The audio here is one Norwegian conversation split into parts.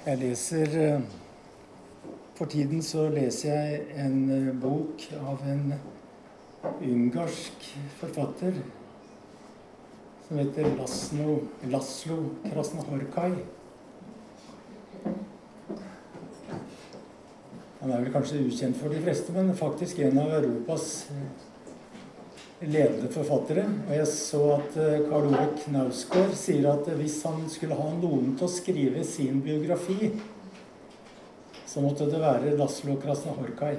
Jeg leser eh, For tiden så leser jeg en eh, bok av en ungarsk forfatter som heter Laslo, Laslo Krasnahorkai. Han er vel kanskje ukjent for de fleste, men faktisk en av Europas eh, ledende forfattere. Og jeg så at Karl Ove Knausgård sier at hvis han skulle ha noen til å skrive sin biografi, så måtte det være Laslo Krasnahorkai.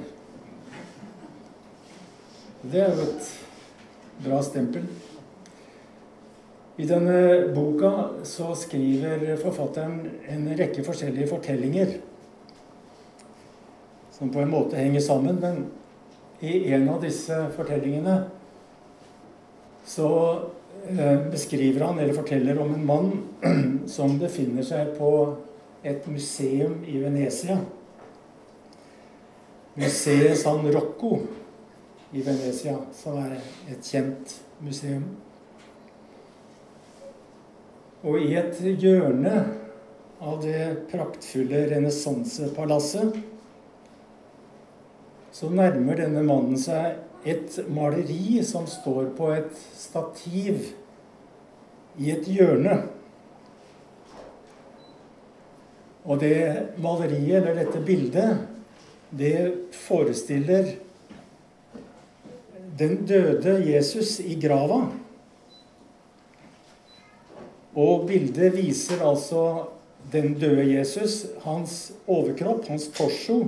Det er jo et bra stempel. I denne boka så skriver forfatteren en rekke forskjellige fortellinger som på en måte henger sammen. Men i en av disse fortellingene så eh, beskriver han eller forteller om en mann som befinner seg på et museum i Venezia. Museet San Rocco i Venezia, som er et kjent museum. Og i et hjørne av det praktfulle renessansepalasset så nærmer denne mannen seg et maleri som står på et stativ i et hjørne. Og det maleriet, eller dette bildet, det forestiller den døde Jesus i grava. Og bildet viser altså den døde Jesus, hans overkropp, hans torso,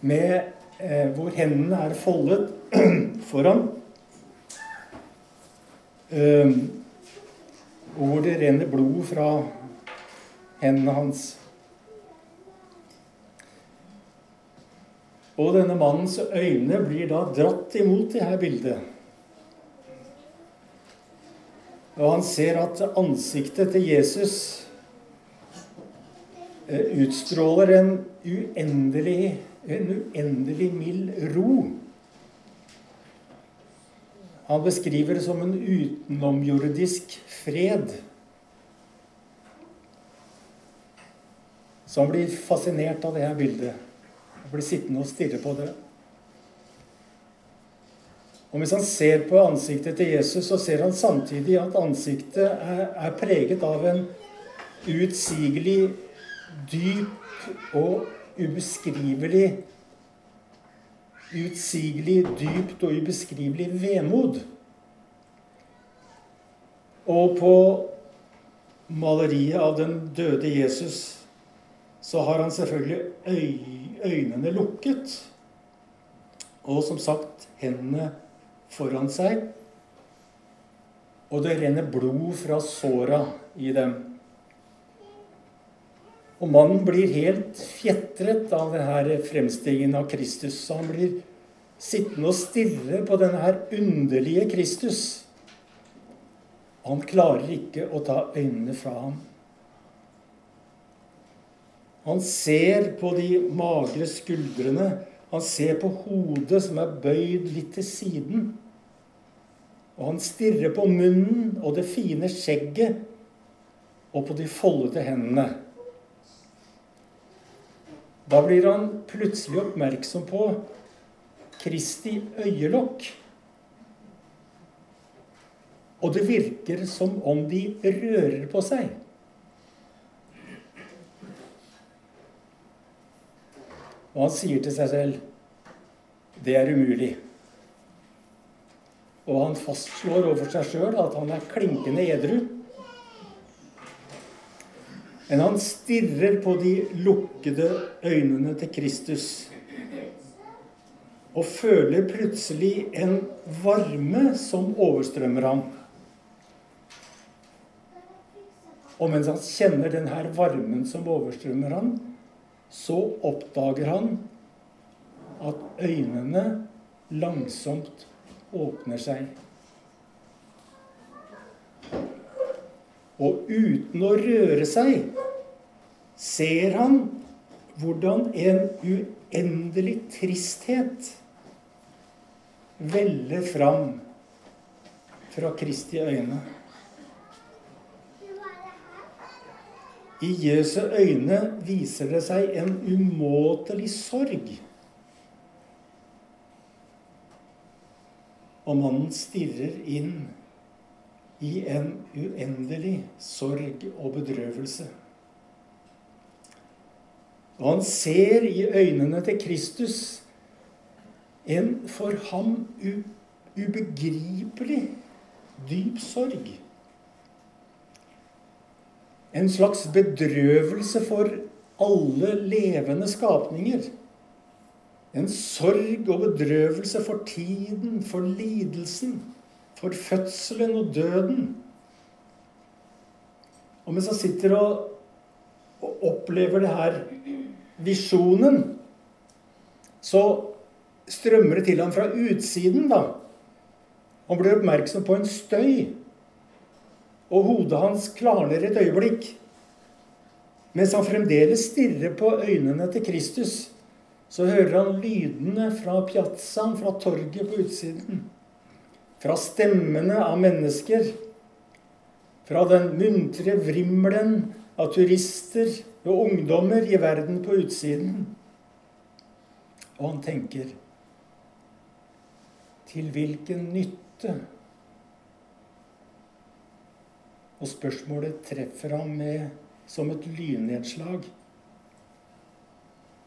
med eh, hvor hendene er foldet foran. Eh, og hvor det renner blod fra hendene hans. Og denne mannens øyne blir da dratt imot det her bildet. Og han ser at ansiktet til Jesus utstråler en uendelig, en uendelig mild ro. Han beskriver det som en utenomjordisk fred. Så han blir fascinert av det her bildet Han blir sittende og stirre på det. Og Hvis han ser på ansiktet til Jesus, så ser han samtidig at ansiktet er, er preget av en utsigelig, dyp og ubeskrivelig Utsigelig, dypt og ubeskrivelig vemod. Og på maleriet av den døde Jesus så har han selvfølgelig øynene lukket. Og som sagt hendene foran seg. Og det renner blod fra såra i dem. Og mannen blir helt fjetret av denne fremstillingen av Kristus. Så han blir sittende og stirre på denne underlige Kristus. Han klarer ikke å ta øynene fra ham. Han ser på de magre skuldrene. Han ser på hodet som er bøyd litt til siden. Og han stirrer på munnen og det fine skjegget og på de foldede hendene. Da blir han plutselig oppmerksom på Kristi øyelokk. Og det virker som om de rører på seg. Og han sier til seg selv det er umulig. Og han fastslår overfor seg sjøl at han er klinkende edru. Men han stirrer på de lukkede øynene til Kristus og føler plutselig en varme som overstrømmer ham. Og mens han kjenner denne varmen som overstrømmer ham, så oppdager han at øynene langsomt åpner seg. Og uten å røre seg ser han hvordan en uendelig tristhet veller fram fra Kristi øyne. I Jesu øyne viser det seg en umåtelig sorg. Og mannen stirrer inn i en uendelig sorg og bedrøvelse. Og han ser i øynene til Kristus en for ham ubegripelig dyp sorg. En slags bedrøvelse for alle levende skapninger. En sorg og bedrøvelse for tiden, for lidelsen, for fødselen og døden. Og mens han sitter og, og opplever det her visjonen, så strømmer det til ham fra utsiden, da. Han blir oppmerksom på en støy og hodet hans klarner et øyeblikk. Mens han fremdeles stirrer på øynene til Kristus, så hører han lydene fra piazzaen, fra torget på utsiden. Fra stemmene av mennesker. Fra den muntre vrimmelen av turister og ungdommer i verden på utsiden. Og han tenker Til hvilken nytte og spørsmålet treffer ham med, som et lynnedslag.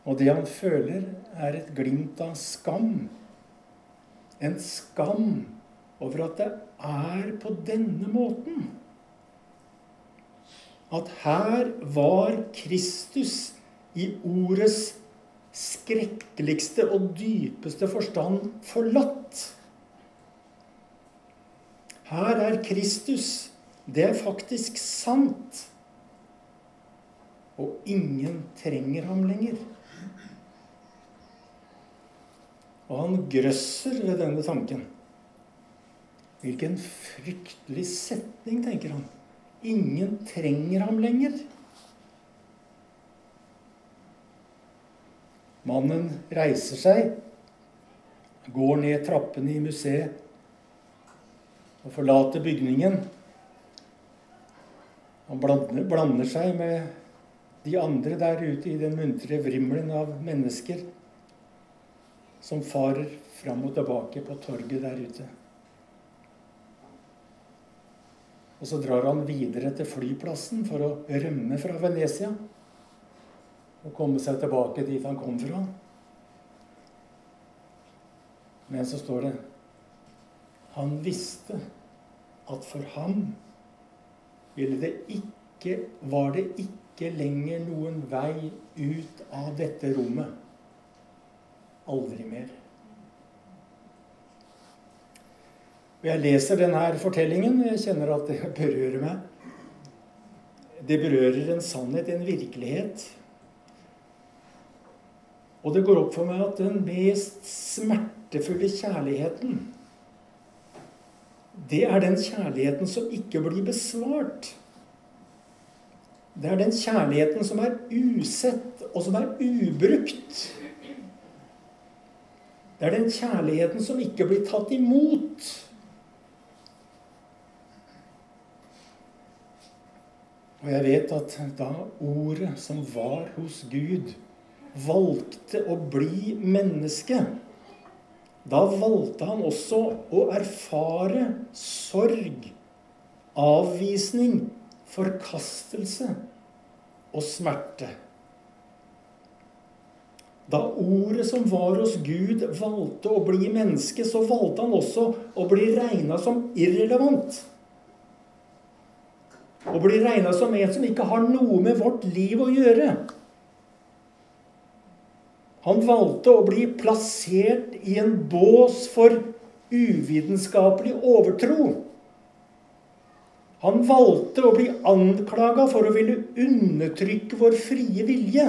Og det han føler, er et glimt av skam. En skam over at det er på denne måten. At her var Kristus i ordets skrekkeligste og dypeste forstand forlatt. Her er Kristus det er faktisk sant. Og ingen trenger ham lenger. Og han grøsser ved denne tanken. Hvilken fryktelig setning, tenker han. Ingen trenger ham lenger. Mannen reiser seg, går ned trappene i museet og forlater bygningen. Han blander, blander, seg med de andre der ute i den muntre vrimmelen av mennesker som farer fram og tilbake på torget der ute. Og så drar han videre til flyplassen for å rømme fra Venezia og komme seg tilbake dit han kom fra. Men så står det Han visste at for ham det ikke, var det ikke lenger noen vei ut av dette rommet. Aldri mer. Og Jeg leser denne fortellingen. og Jeg kjenner at det berører meg. Det berører en sannhet, en virkelighet. Og det går opp for meg at den mest smertefulle kjærligheten det er den kjærligheten som ikke blir besvart. Det er den kjærligheten som er usett, og som er ubrukt. Det er den kjærligheten som ikke blir tatt imot. Og jeg vet at da ordet som var hos Gud, valgte å bli menneske da valgte han også å erfare sorg, avvisning, forkastelse og smerte. Da ordet som var hos Gud, valgte å bli menneske, så valgte han også å bli regna som irrelevant. Å bli regna som en som ikke har noe med vårt liv å gjøre. Han valgte å bli plassert i en bås for uvitenskapelig overtro. Han valgte å bli anklaga for å ville undertrykke vår frie vilje.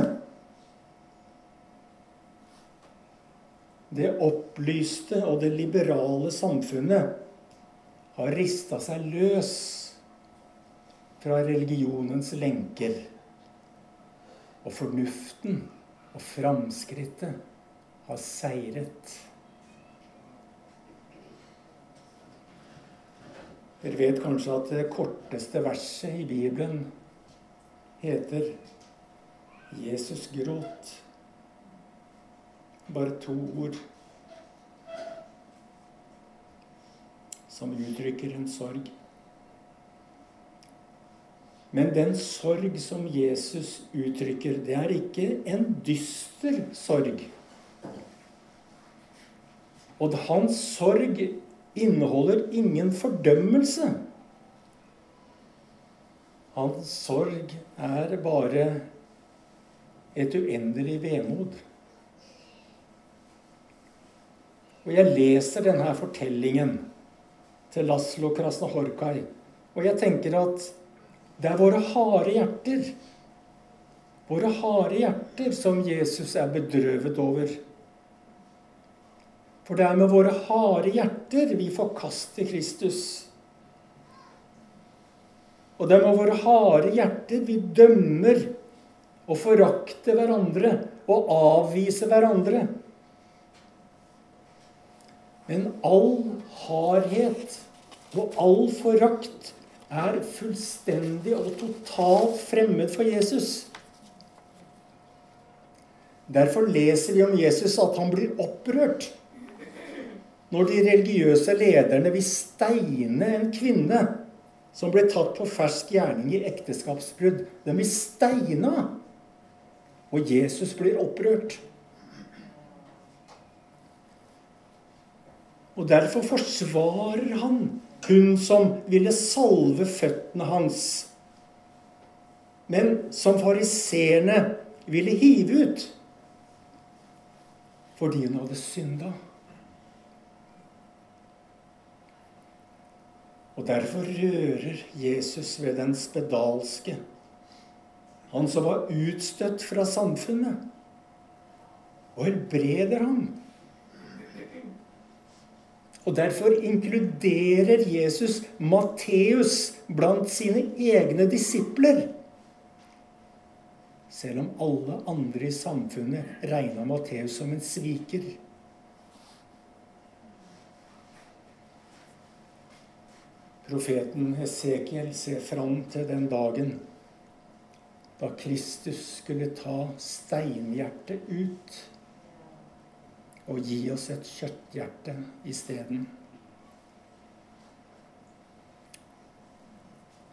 Det opplyste og det liberale samfunnet har rista seg løs fra religionens lenker. Og fornuften og framskrittet har seiret. Dere vet kanskje at det korteste verset i Bibelen heter 'Jesus gråt'. Bare to ord som uttrykker en sorg. Men den sorg som Jesus uttrykker, det er ikke en dyster sorg. Og hans sorg inneholder ingen fordømmelse. Hans sorg er bare et uendelig vemod. Og jeg leser denne fortellingen til Laslo Krasnahorkai, og jeg tenker at det er våre harde hjerter, våre harde hjerter, som Jesus er bedrøvet over. For det er med våre harde hjerter vi forkaster Kristus. Og det er med våre harde hjerter vi dømmer og forakter hverandre og avviser hverandre. Men all hardhet og all forakt er fullstendig og totalt fremmed for Jesus. Derfor leser vi om Jesus at han blir opprørt når de religiøse lederne vil steine en kvinne som ble tatt på fersk gjerning i ekteskapsbrudd. De vil steine. Og Jesus blir opprørt. Og derfor forsvarer han hun som ville salve føttene hans, men som fariseerne ville hive ut fordi hun hadde synda. Og derfor rører Jesus ved den spedalske, han som var utstøtt fra samfunnet, og helbreder ham. Og Derfor inkluderer Jesus Matteus blant sine egne disipler. Selv om alle andre i samfunnet regna Matteus som en sviker. Profeten Esekiel ser fram til den dagen da Kristus skulle ta steinhjertet ut og gi oss et kjøtthjerte isteden.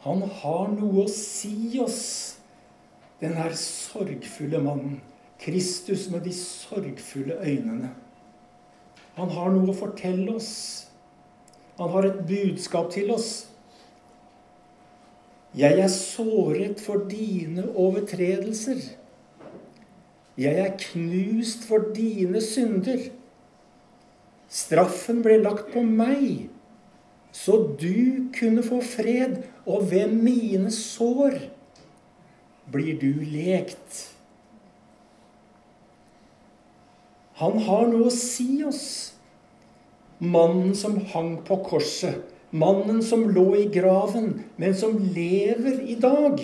Han har noe å si oss, den her sorgfulle mannen. Kristus med de sorgfulle øynene. Han har noe å fortelle oss. Han har et budskap til oss. Jeg er såret for dine overtredelser. Jeg er knust for dine synder. Straffen ble lagt på meg, så du kunne få fred, og ved mine sår blir du lekt. Han har noe å si oss. Mannen som hang på korset. Mannen som lå i graven, men som lever i dag.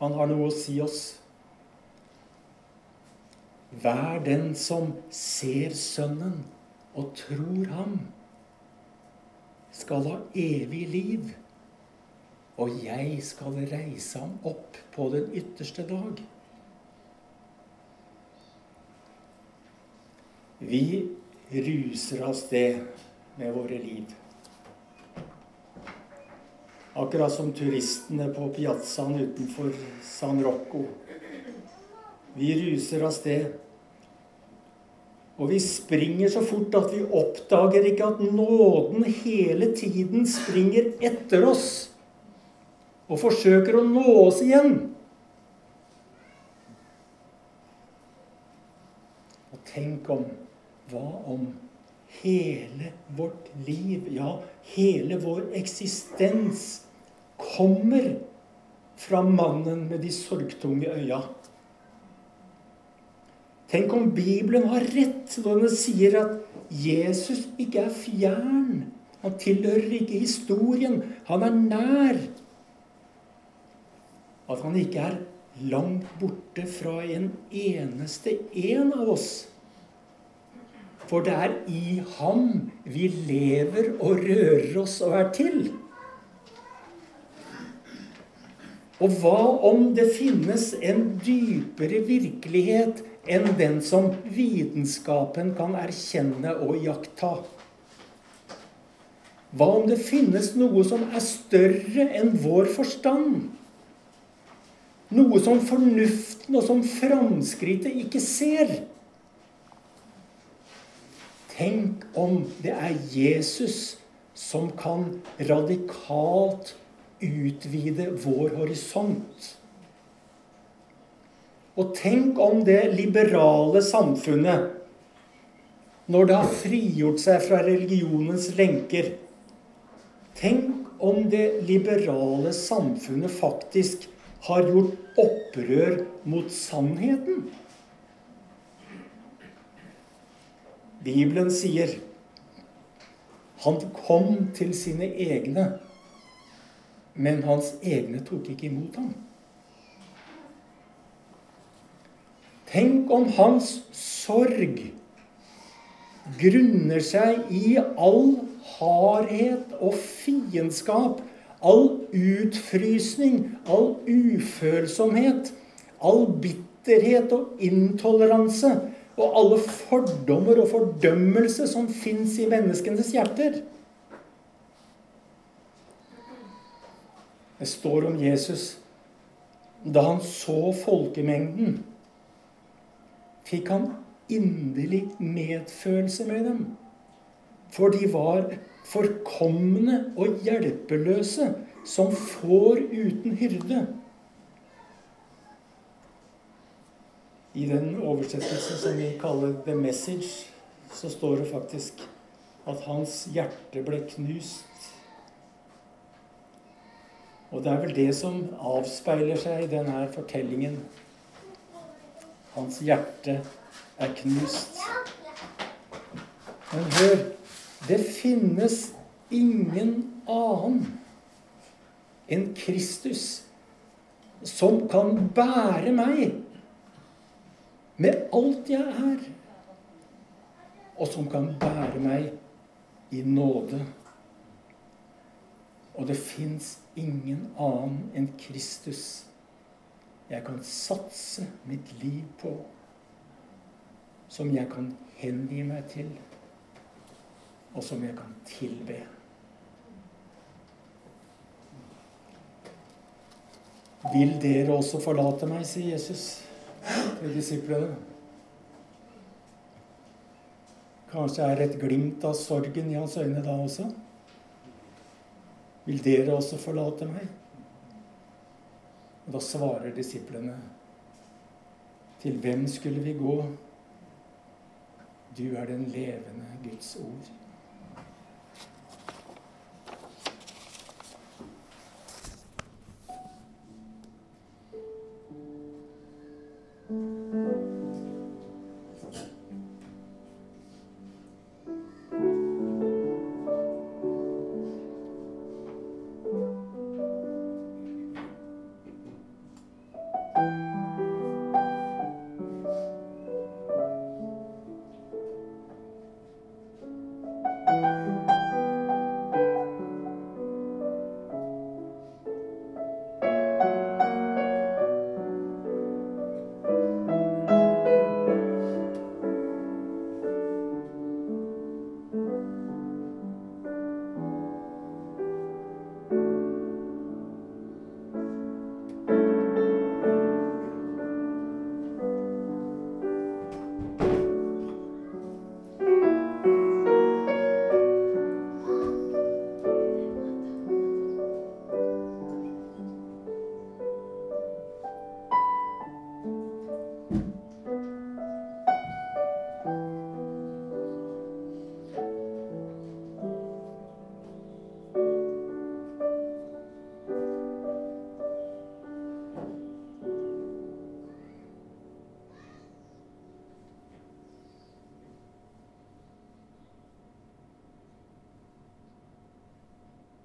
Han har noe å si oss. Vær den som ser Sønnen og tror ham, skal ha evig liv. Og jeg skal reise ham opp på den ytterste dag. Vi ruser av sted med våre liv. Akkurat som turistene på piazzaen utenfor San Rocco. Vi ruser av sted. Og vi springer så fort at vi oppdager ikke at nåden hele tiden springer etter oss og forsøker å nå oss igjen. Og tenk om hva om hele vårt liv, ja, hele vår eksistens, kommer fra mannen med de sorgtunge øya? Tenk om Bibelen har rett når den sier at Jesus ikke er fjern. Han tilhører ikke historien. Han er nær. At han ikke er langt borte fra en eneste en av oss. For det er i ham vi lever og rører oss og er til. Og hva om det finnes en dypere virkelighet enn den som vitenskapen kan erkjenne og iaktta? Hva om det finnes noe som er større enn vår forstand? Noe som fornuften og som framskrittet ikke ser? Tenk om det er Jesus som kan radikalt utvide vår horisont. Og tenk om det liberale samfunnet, når det har frigjort seg fra religionens lenker Tenk om det liberale samfunnet faktisk har gjort opprør mot sannheten. Bibelen sier han kom til sine egne, men hans egne tok ikke imot ham. Tenk om hans sorg grunner seg i all hardhet og fiendskap, all utfrysning, all ufølsomhet, all bitterhet og intoleranse og alle fordommer og fordømmelse som fins i menneskenes hjerter. Det står om Jesus da han så folkemengden, fikk han inderlig medfølelse med dem. For de var forkomne og hjelpeløse som får uten hyrde. I den oversettelsen som vi kaller 'The Message', så står det faktisk at hans hjerte ble knust. Og det er vel det som avspeiler seg i denne fortellingen. Hans hjerte er knust. Men hør det finnes ingen annen enn Kristus som kan bære meg med alt jeg er, og som kan bære meg i nåde. Og det fins ingen annen enn Kristus jeg kan satse mitt liv på, som jeg kan hengi meg til og som jeg kan tilbe. Vil dere også forlate meg, sier Jesus til disiplene. Kanskje er et glimt av sorgen i hans øyne da også. Vil dere også forlate meg? Og da svarer disiplene, til hvem skulle vi gå? Du er den levende Guds ord.